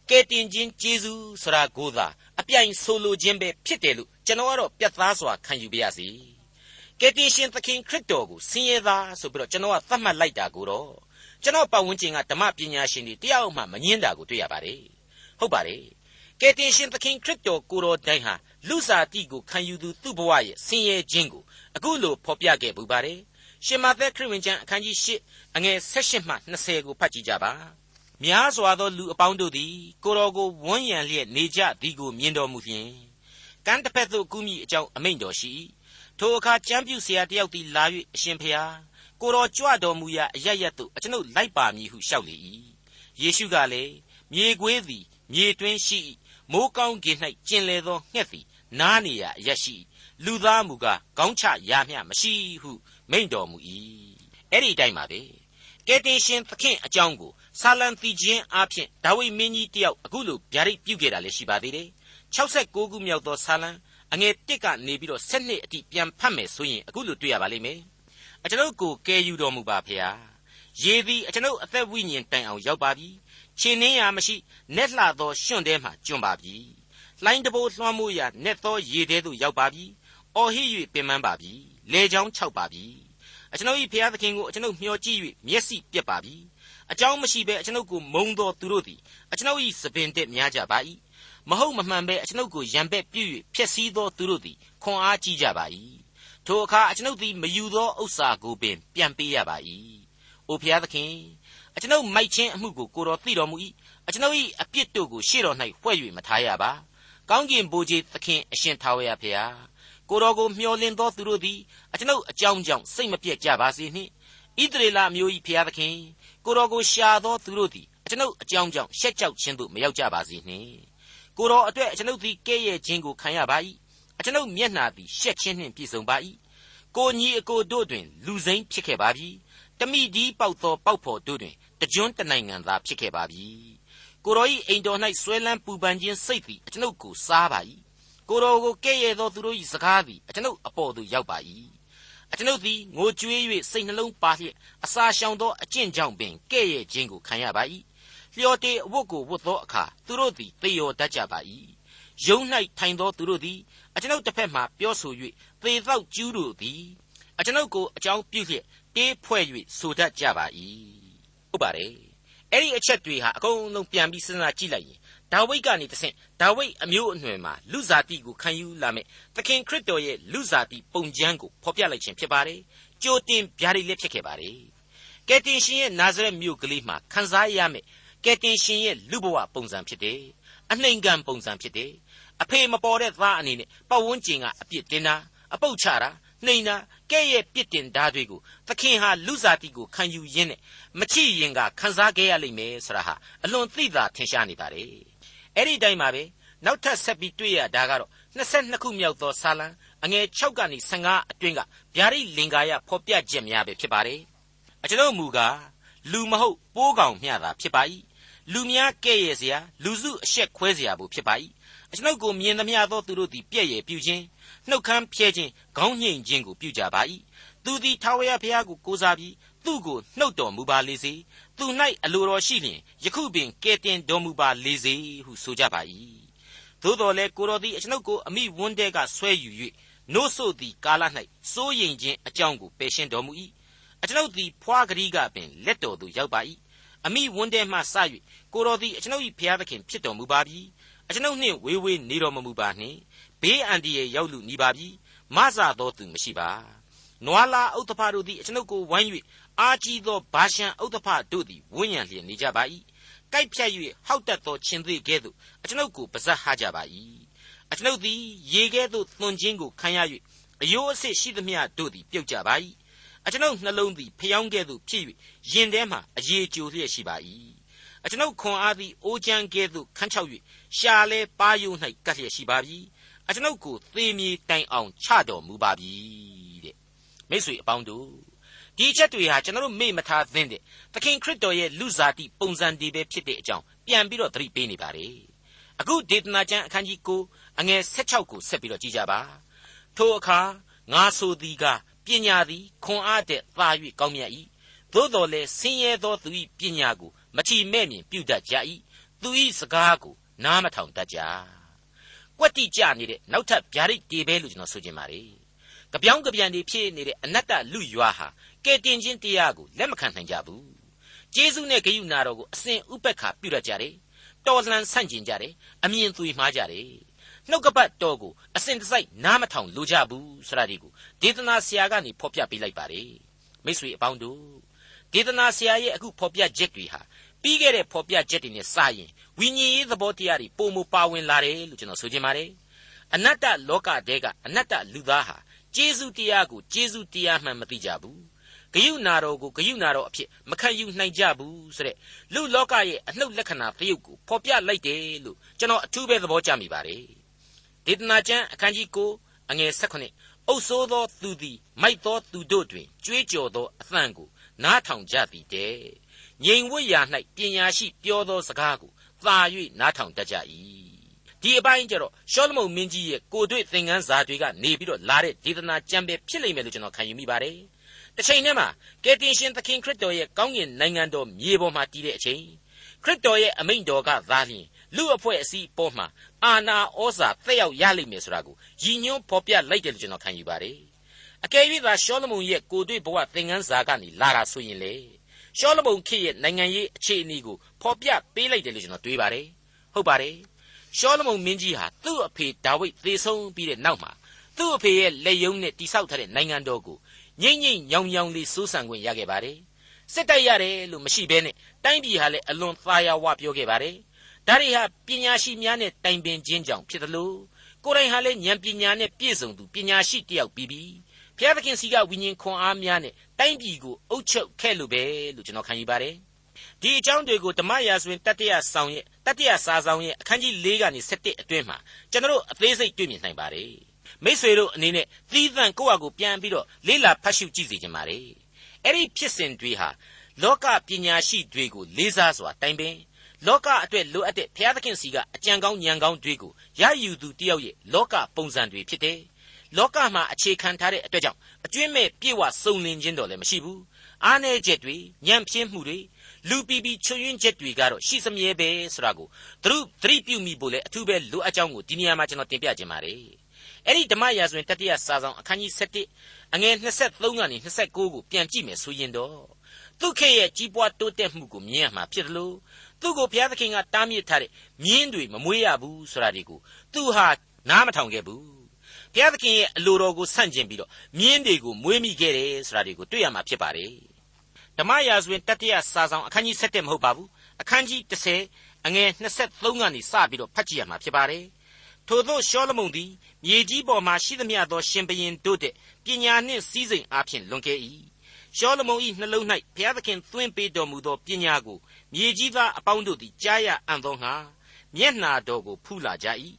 [SPEAKER 2] ကဲတင်ခြင်းကျေးဇူးဆိုတာကိုသာအပြိုင်ဆိုလိုခြင်းပဲဖြစ်တယ်လို့ကျွန်တော်ကတော့ပြတ်သားစွာခံယူပါရစေကယ်တင်ရှင်သခင်ခရစ်တော်ကိုဆင်းရဲသားဆိုပြီးတော့ကျွန်တော်ကသတ်မှတ်လိုက်တာကိုတော့ကျွန်တော်ပတ်ဝန်းကျင်ကဓမ္မပညာရှင်တွေတယောက်မှမငင်းတာကိုတွေ့ရပါတယ်ဟုတ်ပါတယ်ကယ်တင်ရှင်သခင်ခရစ်တော်ကိုတော်တိုင်ဟာလူစားတိကိုခံယူသူသူ့ဘဝရဲ့ဆင်းရဲခြင်းကိုအခုလိုဖော်ပြခဲ့ပူပါတယ် ရှင်မာသက်ခရစ်ဝင်ကျမ်းအခန်းကြီး၈အငယ်၁၈မှ20ကိုဖတ်ကြည့်ကြပါများစွာသောလူအပေါင်းတို့သည်ကိုတော်ကိုဝန်းရံလျက်နေကြသည်ကိုမြင်တော်မူလျင်ကမ်းတစ်ဖက်သို့ကူးမိအကြောင်းအမိန့်တော်ရှိထိုအခါကျမ်းပြုဆရာတယောက်သည်လာ၍အရှင်ဖျားကိုတော်ကြွတော်မူရာအရရသို့အကျွန်ုပ်လိုက်ပါမည်ဟုလျှောက်လေ၏ယေရှုကလည်းမြေခွေးသည်မြေတွင်းရှိမိုးကောင်းကင်၌ကျင်လေသောငှက်သည်နားနေရာအရရှိလူသားမူကားကောင်းချရာမျှမရှိဟု မိန့်တော်မူ၏အဲ့ဒီအတိုင်းပါပဲကယ်တင်ရှင်သခင်အကြောင်းကိုဆာလံသီချင်းအားဖြင့်ဒါဝိမင်းကြီးတယောက်အခုလိုဗျာဒိတ်ပြုခဲ့တာလည်းရှိပါသေးတယ်69ခုမြောက်သောဆာလံအငယ်1ကနေပြီးတော့7နှစ်အထိပြန်ဖတ်မယ်ဆိုရင်အခုလိုတွေ့ရပါလိမ့်မယ်အကျွန်ုပ်ကိုကယ်ယူတော်မူပါဖေဟာရေသည်အကျွန်ုပ်အသက်ဝိညာဉ်တိုင်အောင်ရောက်ပါပြီခြေနှင်းရာမရှိနက်လှသောရွှွန့်ထဲမှကျွံပါပြီလှိုင်းတဘိုးလွှမ်းမိုးရာနက်သောရေထဲသို့ရောက်ပါပြီ အော်ဟစ်၍ပင်ပန်းပါပြီလေချောင်းခြောက်ပါပြီအကျွန်ုပ်၏ဖျားသခင်ကိုအကျွန်ုပ်မျှော်ကြည့်၍မျက်စိပြက်ပါပြီအကြောင်းမရှိဘဲအကျွန်ုပ်ကိုမုံတော်သူတို့သည်အကျွန်ုပ်၏သပင်တက်များကြပါ၏မဟုတ်မမှန်ဘဲအကျွန်ုပ်ကိုရံပက်ပြု၍ဖျက်ဆီးသောသူတို့သည်ခွန်အားကြီးကြပါ၏ထိုအခါအကျွန်ုပ်သည်မယူသောဥစ္စာကိုပင်ပြန်ပေးရပါ၏အိုဖျားသခင်အကျွန်ုပ်မိုက်ခြင်းအမှုကိုကိုတော်သိတော်မူ၏အကျွန်ုပ်၏အပြစ်တို့ကိုရှေ့တော်၌ဖွဲ့၍မထားရပါကောင်းကင်ဘိုးကြီးသခင်အရှင်ထာဝရဖျား ကိုတော်ကိုမျှော်လင့်သောသူတို့သည်အကျွန်ုပ်အကြောင်းကြောင့်စိတ်မပြတ်ကြပါစေနှင့်ဣသရေလမျိုး၏ဖျားသခင်ကိုတော်ကိုရှာသောသူတို့သည်အကျွန်ုပ်အကြောင်းကြောင့်ရှက်ကြောက်ခြင်းသို့မရောက်ကြပါစေနှင့်ကိုတော်အတွက်အကျွန်ုပ်သည်ကဲ့ရဲ့ခြင်းကိုခံရပါ၏အကျွန်ုပ်မျက်နှာသည်ရှက်ခြင်းနှင့်ပြည့်စုံပါ၏ကိုညီအကိုတို့တွင်လူစိမ့်ဖြစ်ခဲ့ပါပြီတမိဒီပေါက်သောပေါက်ဖော်တို့တွင်တကြွတနိုင်ငံသားဖြစ်ခဲ့ပါပြီကိုတော်၏အိမ်တော်၌ဆွဲလန်းပူပန်ခြင်းစိတ်သည်အကျွန်ုပ်ကိုစားပါ၏ ကိုတော်ကိုကဲ့ရဲ့သောသူတို့၏စကားသည်အကျွန်ုပ်အပေါ်သို့ရောက်ပါ၏အကျွန်ုပ်သည်ငိုကြွေး၍စိတ်နှလုံးပါလျက်အစာရှောင်သောအကျင့်ကြောင့်ပင်ကဲ့ရဲ့ခြင်းကိုခံရပါ၏လျော်တေအဝတ်ကိုဝတ်သောအခါသူတို့သည်သေရောတတ်ကြပါ၏ယုံ၌ထိုင်သောသူတို့သည်အကျွန်ုပ်တစ်ဖက်မှပြောဆို၍သေသောကျူးတို့သည်အကျွန်ုပ်ကိုအကြောင်းပြုလျက်တေးဖွဲ့၍ဆိုတတ်ကြပါ၏ဟုတ်ပါတယ်အဲ့ဒီအချက်တွေဟာအကုန်လုံးပြန်ပြီးစဉ်းစားကြည့်လိုက်ရင် ဒါဝိဒ်ကနေတဆင့်ဒါဝိဒ်အမျိုးအနွယ်မှာလူစားတိကိုခံယူလာမယ်သခင်ခရစ်တော်ရဲ့လူစားတိပုံချမ်းကိုဖော်ပြလိုက်ခြင်းဖြစ်ပါတယ်ကြိုတင်ဗျာဒိတ်လည်းဖြစ်ခဲ့ပါတယ်ကယ်တင်ရှင်ရဲ့နာဇရက်မြို့ကလေးမှာခံစားရမယ်ကယ်တင်ရှင်ရဲ့လူဘဝပုံစံဖြစ်တယ်အနှိမ်ခံပုံစံဖြစ်တယ်အဖေမပေါ်တဲ့သားအနေနဲ့ပတ်ဝန်းကျင်ကအပြစ်တင်တာအပုတ်ချတာနှိမ်တာကဲ့ရဲ့ပြစ်တင်ဓာတွေကိုသခင်ဟာလူစားတိကိုခံယူရင်းနဲ့မချစ်ရင်ကခံစားခဲ့ရလိမ့်မယ်ဆိုတာဟာအလွန်သိသာထင်ရှားနေပါတယ် အဲ့ဒီတိုင်းပါပဲနောက်ထပ်ဆက်ပြီးတွေ့ရတာကတော့22ခုမြောက်သောစာလံအငယ်6ကနေ15အတွင်းကဗျာဒိတ်လင်္ကာယဖော်ပြချက်များပဲဖြစ်ပါတယ်အကျွန်ုပ်မူကားလူမဟုတ်ပိုးကောင်မျှတာဖြစ်ပါ၏လူများကဲ့ရဲ့စရာလူစုအဆက်ခွဲစရာဘူးဖြစ်ပါ၏အကျွန်ုပ်ကိုမြင်သမျှသောသူတို့သည်ပြည့်ရပြုခြင်းနှုတ်ခမ်းဖြဲခြင်းခေါင်းညှိန်ခြင်းကိုပြုကြပါ၏သူသည်ထာဝရဘုရားကိုကိုးစားပြီး သူ့ကိုနှုတ်တော်မူပါလေစေသူ၌အလိုတော်ရှိလျင်ယခုပင်ကဲတင်တော်မူပါလေစေဟုဆိုကြပါ၏သို့တော်လည်းကိုတော်သည်အကျွန်ုပ်ကိုအမိဝန်းတဲကဆွဲယူ၍နို့ဆိုသည်ကာလ၌စိုးရိမ်ခြင်းအကြောင်းကိုပယ်ရှင်းတော်မူ၏အကျွန်ုပ်သည်ဖွာကတိကပင်လက်တော်သို့ရောက်ပါ၏အမိဝန်းတဲမှစ၍ကိုတော်သည်အကျွန်ုပ်၏ဘုရားသခင်ဖြစ်တော်မူပါပြီအကျွန်ုပ်နှင့်ဝေးဝေးနေတော်မမူပါနှင့်ဘေးအန္တရာယ်ရောက်လူနေပါပြီမဆသောသူမရှိပါနွာလာဥတ္တဖတို့သည်အကျွန်ုပ်ကိုဝိုင်း၍ အာကြီးသောဘာရှံဥတ္တဖတို့သည်ဝန်းရံလျက်နေကြပါ၏ကိုက်ဖြတ်၍ဟောက်တတ်သောခြင်းသေးကဲ့သို့အကျွန်ုပ်ကိုပါဇက်ဟာကြပါ၏အကျွန်ုပ်သည်ရေကဲ့သို့သွန်ခြင်းကိုခံရ၍အယိုးအဆစ်ရှိသမျှတို့သည်ပြုတ်ကြပါ၏အကျွန်ုပ်နှလုံးသည်ဖျောင်းကဲ့သို့ဖြစ်၍ရင်ထဲမှအရေကြိုလျက်ရှိပါ၏အကျွန်ုပ်ခွန်အားသည်အိုးချမ်းကဲ့သို့ခန်းချောက်၍ရှာလဲပါယုံ၌ကပ်လျက်ရှိပါပြီအကျွန်ုပ်ကိုသေမြေတိုင်အောင်ချတော်မူပါပြီတဲ့မိတ်ဆွေအပေါင်းတို့ ဒီအချက်တွေဟာကျွန်တော်တို့မေ့မထားသင့်တဲ့သခင်ခရစ်တော်ရဲ့လူစားတိပုံစံတွေပဲဖြစ်တဲ့အကြောင်းပြန်ပြီးတော့သတိပေးနေပါတယ်အခုဒေသနာကျမ်းအခန်းကြီး9အငယ်16ကိုဆက်ပြီးတော့ကြည့်ကြပါထိုအခါငါဆိုသည်ကပညာသည်ခွန်အားတဲ့သာ၍ကောင်းမြတ်၏သို့တော်လည်းဆင်းရဲသောသူ၏ပညာကိုမချီမဲ့မြင်ပြုတတ်ကြ၏သူ၏စကားကိုနားမထောင်တတ်ကြကွက်တိကြနေတဲ့နောက်ထပ်ဗျာဒိတ်တေပဲလို့ကျွန်တော်ဆိုချင်ပါတယ်။ကြပြောင်းကြပြန်နေဖြစ်နေတဲ့အနတ္တလူရွာဟာ ကဲတင်ချင်းတရားကိုလက်မခံနိုင်ကြဘူး။ကျေးဇူးနဲ့ဂရုဏာတော်ကိုအစဉ်ဥပက္ခပြုရကြတယ်။တော်လှန်ဆန့်ကျင်ကြတယ်။အမြင်သွေမှားကြတယ်။နှုတ်ကပတ်တော်ကိုအစဉ်တစိုက်နားမထောင်လိုကြဘူးဆိုတာဒီကိုဒေသနာဆရာကနေဖော်ပြပေးလိုက်ပါတယ်။မိတ်ဆွေအပေါင်းတို့ဒေသနာဆရာရဲ့အခုဖော်ပြချက်တွေဟာပြီးခဲ့တဲ့ဖော်ပြချက်တွေနဲ့စရင်ဝိညာဉ်ရေးသဘောတရားတွေပုံမပါဝင်လာတယ်လို့ကျွန်တော်ဆိုချင်ပါတယ်အနတ္တလောကတဲကအနတ္တလူသားဟာကျေးဇူးတရားကိုကျေးဇူးတရားမှန်မသိကြဘူး ဂယုဏတော်ကိုဂယုဏတော်အဖြစ်မခံယူနိုင်ကြဘူးဆိုတဲ့လူလောကရဲ့အနှုတ်လက္ခဏာသရုပ်ကိုဖော်ပြလိုက်တယ်လို့ကျွန်တော်အထူးပဲသဘောကျမိပါတယ်ဒေသနာကျမ်းအခန်းကြီး9အငယ်၁၈အုပ်ဆိုးသောသူသည်မိုက်သောသူတို့တွင်ကြွေးကြော်သောအသံကိုနားထောင်ကြသည်တည်းငြိမ်ဝတ်ရာ၌ပညာရှိပြောသောစကားကိုသာ၍နားထောင်တတ်ကြ၏ဒီအပိုင်းကျတော့ရှောလမုန်မင်းကြီးရဲ့ကိုတွေ့သင်ခန်းစာတွေကနေပြီးတော့လာတဲ့ဒေသနာကြံပဲဖြစ်လိမ့်မယ်လို့ကျွန်တော်ခံယူမိပါတယ် တစ်ချိန်တည်းမှာကယ်တင်ရှင်သခင်ခရစ်တော်ရဲ့ကောင်းကင်နိုင်ငံတော်မြေပေါ်မှာတည်တဲ့အချိန်ခရစ်တော်ရဲ့အမိန့်တော်ကသာလျှင်လူအဖွဲ့အစည်းပေါ်မှာအာနာဩဇာသက်ရောက်ရလိမ့်မယ်ဆိုတာကိုရည်ညွှန်းဖော်ပြလိုက်တယ်လို့ကျွန်တော်ခံယူပါတယ်အကယ်၍သာရှောလမုန်ရဲ့ကိုတွေ့ဘဝသင်ခန်းစာကနေလာတာဆိုရင်လေရှောလမုန်ခေတ်ရဲ့နိုင်ငံရေးအခြေအနေကိုဖော်ပြပေးလိုက်တယ်လို့ကျွန်တော်တွေးပါတယ်ဟုတ်ပါတယ်ရှောလမုန်မင်းကြီးဟာသူ့အဖေဒါဝိဒ်သေဆုံးပြီးတဲ့နောက်မှာသူ့အဖေရဲ့လက်ယုံနဲ့တိဆောက်ထားတဲ့နိုင်ငံတော်ကို ငိမ့်ငိမ့်ညောင်ညောင်လေးစိုးစံခွင့်ရခဲ့ပါတယ်စစ်တိုက်ရတယ်လို့မရှိဘဲနဲ့တိုင်းပြည်ဟာလည်းအလွန်သာယာဝပြောခဲ့ပါတယ်ဒါတွေဟာပညာရှိများနဲ့တိုင်ပင်ခြင်းကြောင့်ဖြစ်တယ်လို့ကိုယ်တိုင်ဟာလည်းဉာဏ်ပညာနဲ့ပြည့်စုံသူပညာရှိတစ်ယောက်ပြီးပြီဘုရားသခင်စီကဝိညာဉ်ခွန်အားများနဲ့တိုင်းပြည်ကိုအုပ်ချုပ်ခဲ့လို့ပဲလို့ကျွန်တော်ခံယူပါတယ်ဒီအကြောင်းတွေကိုဓမ္မရာဇဝင်တတိယဆောင်ရဲ့တတိယစာဆောင်ရဲ့အခန်းကြီး၄ကနေ၁၁အတွင်းမှာကျွန်တော်အသေးစိတ်တွေ့မြင်နိုင်ပါတယ် မိษွေတို့အနေနဲ့သီးသန့်ကိုယ့်အကူပြန်ပြီးတော့လေ့လာဖတ်ရှုကြည့်စေချင်ပါတယ်အဲ့ဒီဖြစ်စဉ်တွေဟာလောကပညာရှိတွေကိုလေးစားစွာတိုင်ပင်လောကအတွက်လိုအပ်တဲ့ဘုရားသခင်စီကအကြံကောင်းဉာဏ်ကောင်းတွေကိုရယူသူတယောက်ရဲ့လောကပုံစံတွေဖြစ်တယ်လောကမှာအခြေခံထားတဲ့အတွက်ကြောင့်အကျွင့်မဲ့ပြေဝစုံလင်ခြင်းတော့လည်းမရှိဘူးအားနည်းချက်တွေညံ့ဖျင်းမှုတွေလူပီပီချွယွင်းချက်တွေကတော့ရှိစမြဲပဲဆိုတာကိုသူတို့သတိပြုမိဖို့လည်းအထူးပဲလိုအပ်ကြောင်းကိုဒီနေရာမှာကျွန်တော်တင်ပြခြင်းပါတယ် အဲ့ဒီဓမ္မရာဇဝင်တတိယစာဆောင်အခန်းကြီး7အငယ်23ကနေ29ကိုပြန်ကြည့်မယ်ဆိုရင်တော့သူခေရဲ့ကြီးပွားတိုးတက်မှုကိုမြင်ရမှာဖြစ်တယ်လို့သူ့ကိုဘုရားသခင်ကတားမြစ်ထားတဲ့မြင်းတွေမမွေးရဘူးဆိုတာဒီကိုသူဟာနားမထောင်ခဲ့ဘူးဘုရားသခင်ရဲ့အလိုတော်ကိုဆန့်ကျင်ပြီးတော့မြင်းတွေကိုမွေးမိခဲ့တယ်ဆိုတာဒီကိုတွေ့ရမှာဖြစ်ပါတယ်ဓမ္မရာဇဝင်တတိယစာဆောင်အခန်းကြီး7မဟုတ်ပါဘူးအခန်းကြီး30အငယ်23ကနေစပြီးတော့ဖတ်ကြည့်ရမှာဖြစ်ပါတယ်ထို့သောရှောလမုန်သည် မြေကြီးပေါ်မှရှိသမျှသော ရှင်ဘရင်တို့တဲ့ပညာနှင့်စည်းစိမ်အားဖြင့်လွန်ကဲ၏ရှောလမုန်၏နှလုံး၌ဘုရားသခင်သွင်းပေးတော်မူသောပညာကိုမြေကြီးသားအပေါင်းတို့သည်ကြားရအံ့သောငါမျက်နာတော်ကိုဖူးလာကြ၏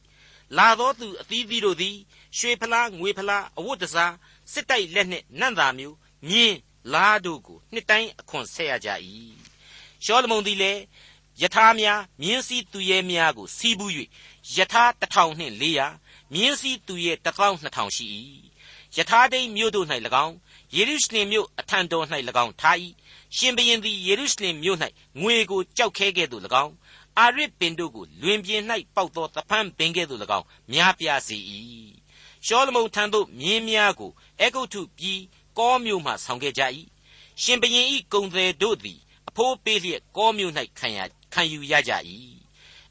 [SPEAKER 2] လာသောသူအသီးသီးတို့သည်ရွှေဖလားငွေဖလားအဝတ်တစားစစ်တိုက်လက်နှင့်နန့်သာမျိုးမြင်းလားတို့ကိုနှစ်တိုင်းအခွန်ဆက်ရကြ၏ရှောလမုန်သည်လည်းယထာများမြင်းစည်းသူရဲများကိုစီးပူး၍ယထာတထောင်နှင့်400 မြင်းစည်းသူရဲတထောင်2000ရှိ၏ယထာဒိန်မြို့တို့၌၎င်းယေရုရှလင်မြို့အထံတော်၌၎င်းထား၏ရှင်ဘရင်သည်ယေရုရှလင်မြို့၌ငွေကိုကြောက်ခဲကဲ့သို့၎င်းအာရစ်ပင်တို့ကိုလွင်ပြင်၌ပေါက်သောသဖန်းပင်ကဲ့သို့၎င်းများပြားစေ၏ရှောလမုန်ထံသို့မြင်းများကိုအေဂုတ်ထုပြည်ကောမြို့မှဆောင်ခဲ့ကြ၏ရှင်ဘရင်၏ကုံသည်တို့သည်အဖိုးပေးလျက်ကောမြို့၌ခံရခံယူရကြ၏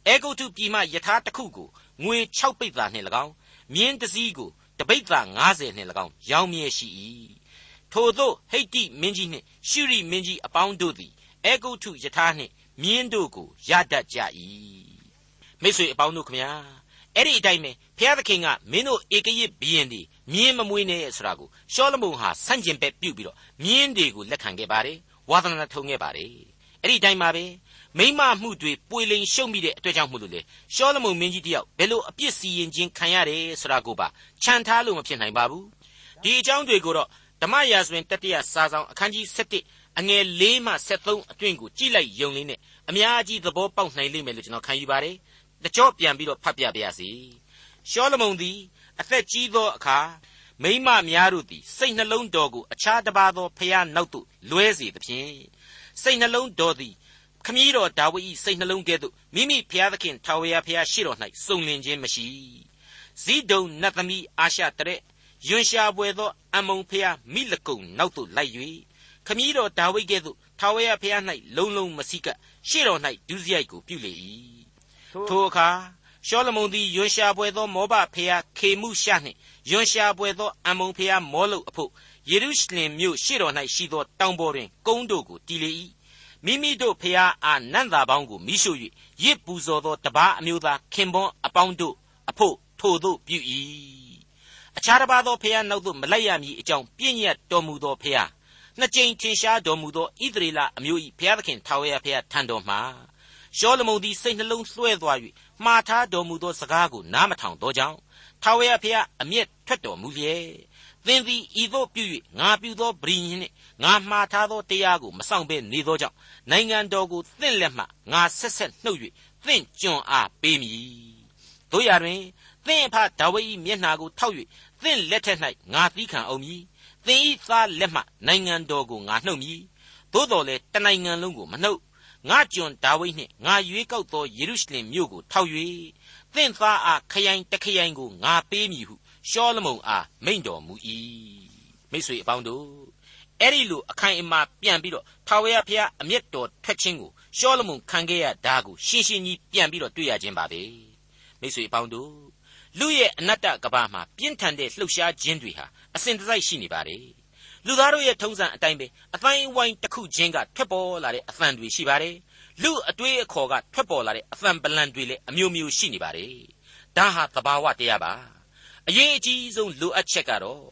[SPEAKER 2] အေဂုတ်ထုပြည်မှယထာတစ်ခုကို ငွေ6ပိဿာနှင့်၎င်းမြင်းတစ်စီးကိုတပိဿာ90နှင့်၎င်းရောင်းမြဲရှိ၏ထို့သောဟိတ်တိမင်းကြီးနှင့်ရှုရိမင်းကြီးအပေါင်းတို့သည်အေဂုတ်ထုယထာနှင့်မြင်းတို့ကိုရတတ်ကြ၏မိတ်ဆွေအပေါင်းတို့ခမညာအဲ့ဒီအတိုင်းပဲဘုရားသခင်ကမင်းတို့ဧကရစ်ဘီရင်ဒီမြင်းမမွေးနဲ့ဆိုတာကိုရှောလမုန်ဟာဆန့်ကျင်ဘက်ပြုတ်ပြီးတော့မြင်းတွေကိုလက်ခံခဲ့ပါတယ်ဝါသနာထုံခဲ့ပါတယ် အဲ့ဒီအတိုင်းပါပဲမိမမှုတွေပွေလိန်ရှုံမိတဲ့အတွက်ကြောင့်မို့လို့လေရှောလမုန်မင်းကြီးတယောက်ဘယ်လိုအပြစ်စီရင်ခြင်းခံရတယ်ဆိုတာကိုပါခြံထားလို့မဖြစ်နိုင်ပါဘူးဒီအကြောင်းတွေကိုတော့ဓမ္မရာဇဝင်တတိယစာဆောင်အခန်းကြီး7အငယ်၄မှ73အတွင်းကိုကြည့်လိုက်ယုံလေးနဲ့အများကြီးသဘောပေါက်နိုင်လိမ့်မယ်လို့ကျွန်တော်ခံယူပါတယ်။တကြော့ပြန်ပြီးတော့ဖတ်ပြပါရစေ။ရှောလမုန်သည်အသက်ကြီးသောအခါမိမများတို့သည်စိတ်နှလုံးတော်ကိုအခြားတစ်ပါးသောဖျားနောက်သို့လွဲစေသဖြင့် စိတ်နှလုံးတော်သည်ခမည်းတော်ဒါဝိဒ်၏စိတ်နှလုံးကဲ့သို့မိမိဖျားသခင်ထာဝရဖျားရှိတော်၌စုံလင်ခြင်းမရှိဇိဒုံနတ်သမီးအာရှတရက်ယွန်ရှာပွေသောအမုံဖျားမိလကုံနောက်သို့လိုက်၍ခမည်းတော်ဒါဝိဒ်ကဲ့သို့ထာဝရဘုရား၌လုံလုံမစိကရှေ့တော်၌ဒုစရိုက်ကိုပြုလေ၏ထိုအခါ ရှောလမုန်သည်ယွန်ရှာပွေသောမောဘဖျားခေမှုရှာနှင့်ယွန်ရှာပွေသောအမုံဖျားမောလုအဖို့ယေရုရှလင်မြို့ရှေ့တော်၌ရှိသောတောင်ပေါ်တွင်ကုန်းတို့ကိုတည်လေ၏မိမိတို့ဖျားအားနန့်သာပေါင်းကိုမိရှု၍ရစ်ပူဇော်သောတပားအမျိုးသားခင်ပွန်းအပေါင်းတို့အဖို့ထိုတို့ပြု၏အခြားတစ်ပါးသောဖျားနောက်သို့မလိုက်ရမည်အကြောင်းပြည့်ညတ်တော်မူသောဖျားနှစ်ကြိမ်ထင်ရှားတော်မူသောဣသရေလအမျိုး၏ဘုရားသခင်ထာဝရဘုရားထံတော်မှာရှောလမုန်သည်စိတ်နှလုံးလွှဲသွား၍ မှားထားတော်မူသောစကားကိုနားမထောင်သောကြောင့်ထာဝရဘုရားအမျက်ထွက်တော်မူလျက်သင်သည်ဤသို့ပြု၍ငါပြုသောပရိညင်နှင့်ငါမှားထားသောတရားကိုမဆောင်ဘဲနေသောကြောင့်နိုင်ငံတော်ကိုသင့်လက်မှငါဆက်ဆက်နှုတ်၍သင့်ကျွန်အားပေးမည်တို့ရတွင်သင်အဖဒါဝိဒ်၏မျက်နှာကိုထောက်၍သင်လက်ထက်၌ငါသီးခံအောင်မည်သင်၏သားလက်မှနိုင်ငံတော်ကိုငါနှုတ်မည်သို့တော်လည်းတနိုင်ငံလုံးကိုမနှုတ် ငါကျွန်ဒါဝိဒ်နှင့်ငါရွေးကောက်သောယေရုရှလင်မြို့ကိုထောက်၍သင်သားအားခရိုင်တခရိုင်ကိုငါပေးမည်ဟုရှောလမုန်အားမိန့်တော်မူ၏မိတ်ဆွေအပေါင်းတို့အဲ့ဒီလိုအခိုင်အမာပြန်ပြီးတော့ထာဝရဘုရားအမျက်တော်ထွက်ခြင်းကိုရှောလမုန်ခံခဲ့ရတာကိုရှင်းရှင်းကြီးပြန်ပြီးတော့တွေ့ရခြင်းပါပဲမိတ်ဆွေအပေါင်းတို့လူရဲ့အနတ္တကဘာမှာပြင်းထန်တဲ့လှုပ်ရှားခြင်းတွေဟာအစဉ်တစိုက်ရှိနေပါတယ် လူသားတို့ရဲ့ထုံးစံအတိုင်းပဲအတိုင်းဝိုင်းတစ်ခုချင်းကထွက်ပေါ်လာတဲ့အသံတွေရှိပါတယ်လူအတွေးအခေါ်ကထွက်ပေါ်လာတဲ့အသံပလံတွေလည်းအမျိုးမျိုးရှိနေပါတယ်ဒါဟာသဘာဝတရားပါအရေးအကြီးဆုံးလိုအပ်ချက်ကတော့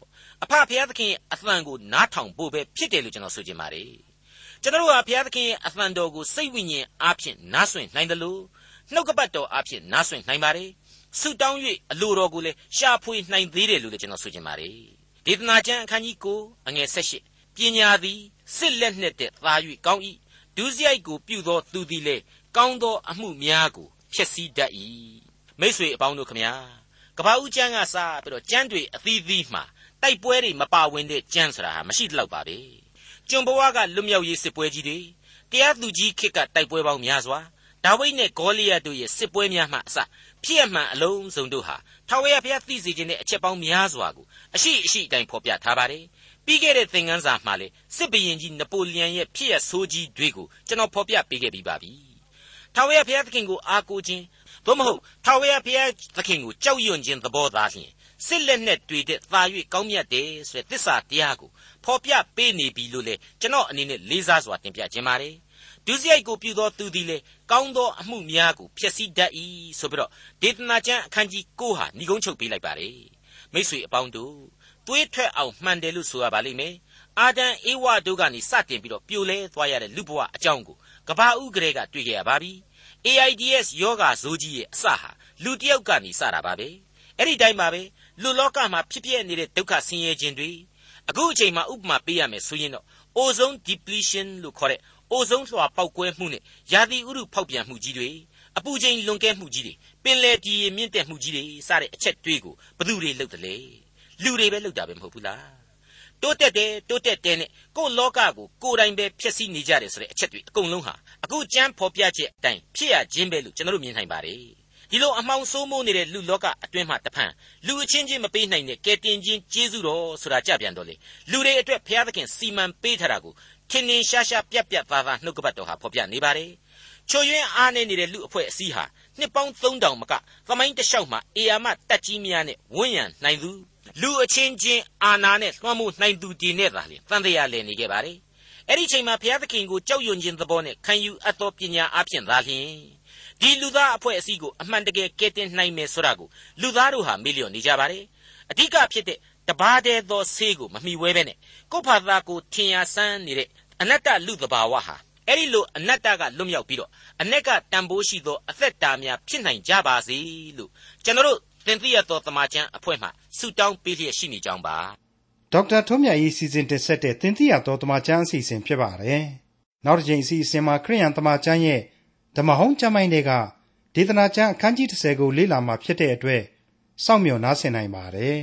[SPEAKER 2] အဖဖျားသခင်ရဲ့အသံကိုနားထောင်ဖို့ပဲဖြစ်တယ်လို့ကျွန်တော်ဆိုချင်ပါတယ်ကျွန်တော်တို့ဟာဘုရားသခင်ရဲ့အသံတော်ကိုစိတ်ဝိညာဉ်အားဖြင့်နားဆွင့်နိုင်တယ်လို့နှုတ်ကပတ်တော်အားဖြင့်နားဆွင့်နိုင်ပါတယ်ဆုတောင်း၍အလိုတော်ကိုလည်းရှာဖွေနိုင်သေးတယ်လို့လည်းကျွန်တော်ဆိုချင်ပါတယ် ဒေသနာကျမ်းအခန်းကြီး9အငယ်18ပညာသည်စစ်လက်နှင့်တဲ့သာ၍ကောင်း၏ဒုစရိုက်ကိုပြုသောသူသည်လည်းကောင်းသောအမှုများကိုဖျက်ဆီးတတ်၏မိษွေအပေါင်းတို့ခမညာကပ္ပဦးကျမ်းကစပြီးတော့ကျမ်းတွေအသီးသီးမှာတိုက်ပွဲတွေမပါဝင်တဲ့ကျမ်းဆိုတာဟာမရှိတော့ပါပဲကျွန်ဘဝကလွတ်မြောက်ရေးစစ်ပွဲကြီးတွေတရားသူကြီးခေတ်ကတိုက်ပွဲပေါင်းများစွာဒါဝိဒ်နဲ့ဂေါလိယတို့ရဲ့စစ်ပွဲများမှအစ ဖြစ်အမှန်အလုံးစုံတို့ဟာထာဝရဘုရားသိစေခြင်းတဲ့အချက်ပေါင်းများစွာကိုအရှိအရှိတိုင်းဖော်ပြထားပါတယ်ပြီးခဲ့တဲ့သင်ခန်းစာမှာလေစစ်ဘရင်ကြီးနပိုလီယန်ရဲ့ဖြစ်ရဆိုးကြီးတွေကိုကျွန်တော်ဖော်ပြပေးခဲ့ပြီးပါပြီထာဝရဘုရားသခင်ကိုအားကိုးခြင်းသို့မဟုတ်ထာဝရဘုရားသခင်ကိုကြောက်ရွံ့ခြင်းသဘောသားဖြင့်စစ်လက်နဲ့တွေ့တဲ့သာ၍ကောင်းမြတ်တယ်ဆိုတဲ့သစ္စာတရားကိုဖော်ပြပေးနေပြီလို့လေကျွန်တော်အနေနဲ့လေးစားစွာတင်ပြခြင်းပါတယ် ဒုစရိုက်ကိုပြုသောသူသည်လေကောင်းသောအမှုများကိုဖျက်ဆီးတတ်၏ဆိုပြီးတော့ဒေသနာကျမ်းအခန်းကြီး9ဟာညီကုန်းချုပ်ပေးလိုက်ပါတယ်မိษွေအပေါင်းတို့သွေးထွက်အောင်မှန်တယ်လို့ဆိုရပါလိမ့်မယ်အာဒံအေဝတို့ကနေစတင်ပြီးတော့ပြိုလဲသွားရတဲ့လူဘဝအကြောင်းကိုကဘာဥကလေးကတွေ့ကြရပါပြီ AIDS ယောဂါဇိုးကြီးရဲ့အစဟာလူတယောက်ကနေစတာပါပဲအဲ့ဒီတိုင်းပါပဲလူလောကမှာဖြစ်ပြနေတဲ့ဒုက္ခဆင်းရဲခြင်းတွေအခုအချိန်မှာဥပမာပေးရမယ်ဆိုရင်တော့ ozone depletion လို့ခေါ်တဲ့ ozone လွှာပေါက်ကွဲမှုနဲ့ရာသီဥတုဖောက်ပြန်မှုကြီးတွေအပူချိန်လွန်ကဲမှုကြီးတွေပင်လယ်ပြည်မြင့်တက်မှုကြီးတွေစတဲ့အချက်တွေးကိုဘသူတွေလုပ်တယ်လဲလူတွေပဲလုပ်တာပဲမဟုတ်ဘူးလားတိုးတက်တယ်တိုးတက်တယ်နဲ့ကိုယ့်လောကကိုကိုယ်တိုင်ပဲဖျက်ဆီးနေကြတယ်ဆိုတဲ့အချက်တွေအကုန်လုံးဟာအခုကျမ်းဖော်ပြချက်အတိုင်းဖြစ်ရခြင်းပဲလို့ကျွန်တော်တို့မြင်နိုင်ပါတယ်ဒီလိုအမှောင်ဆိုးမိုးနေတဲ့လူလောကအတွင်းမှာတဖန်လူအချင်းချင်းမပေးနိုင်တဲ့ကဲတင်ချင်းကျေးဇူးတော်ဆိုတာကြပြန်တော့လေလူတွေအတွက်ဘုရားသခင်စီမံပေးထားတာကို ထင်ထင်ရှားရှားပြက်ပြက်သားသားနှုတ်ကပတ်တော်ဟာဖော်ပြနေပါတယ်ချိုယွင်းအားနေနေတဲ့လူအဖွဲ့အစည်းဟာနှစ်ပေါင်း3000မကသမိုင်းတလျှောက်မှာအေယာမတက်ကြီးများနဲ့ဝန်းရံနိုင်သူလူအချင်းချင်းအာနာနဲ့လွှမ်းမိုးနိုင်သူတည်နဲ့သာလေတန်တရားလည်နေခဲ့ပါတယ်အဲ့ဒီချိန်မှာဘုရားသခင်ကိုကြောက်ရွံ့ခြင်းသဘောနဲ့ခံယူအပ်သောပညာအဖြစ်သာလျှင်ဒီလူသားအဖွဲ့အစည်းကိုအမှန်တကယ်ကယ်တင်နိုင်မယ်ဆိုတာကိုလူသားတို့ဟာမေ့လျော့နေကြပါတယ်အဓိကဖြစ်တဲ့တပါးတည်းသောဆေးကိုမမှီဝဲပဲနဲ့ကိုယ့်ဘာသာကိုထင်ရဆန်းနေတဲ့ အနတ္တလူတဘာဝဟာအဲ့ဒီလိုအနတ္တကလွတ်မြောက်ပြီးတော့အ내ကတန်ဖိုးရှိသောအသက်တာများဖြစ်နိုင်ကြပါစေလို့ကျွန်တော်တို့သင်သိရသောတမန်ကျန်အဖွဲ့မှဆုတောင်းပေးလျက်ရှိနေကြောင်းပါ
[SPEAKER 1] ဒေါက်တာထွန်းမြတ်ရေးစီစဉ်တင်ဆက်တဲ့သင်သိရသောတမန်ကျန်အစီအစဉ်ဖြစ်ပါတယ်နောက်တစ်ချိန်အစီအစဉ်မှာခရိယန်တမန်ကျန်ရဲ့ဓမ္မဟောင်းကျမ်းပိုင်းတွေကဒေသနာကျမ်းအခန်းကြီး30ကိုလေ့လာမှဖြစ်တဲ့အတွက်စောင့်မျှော်နားဆင်နိုင်ပါတယ်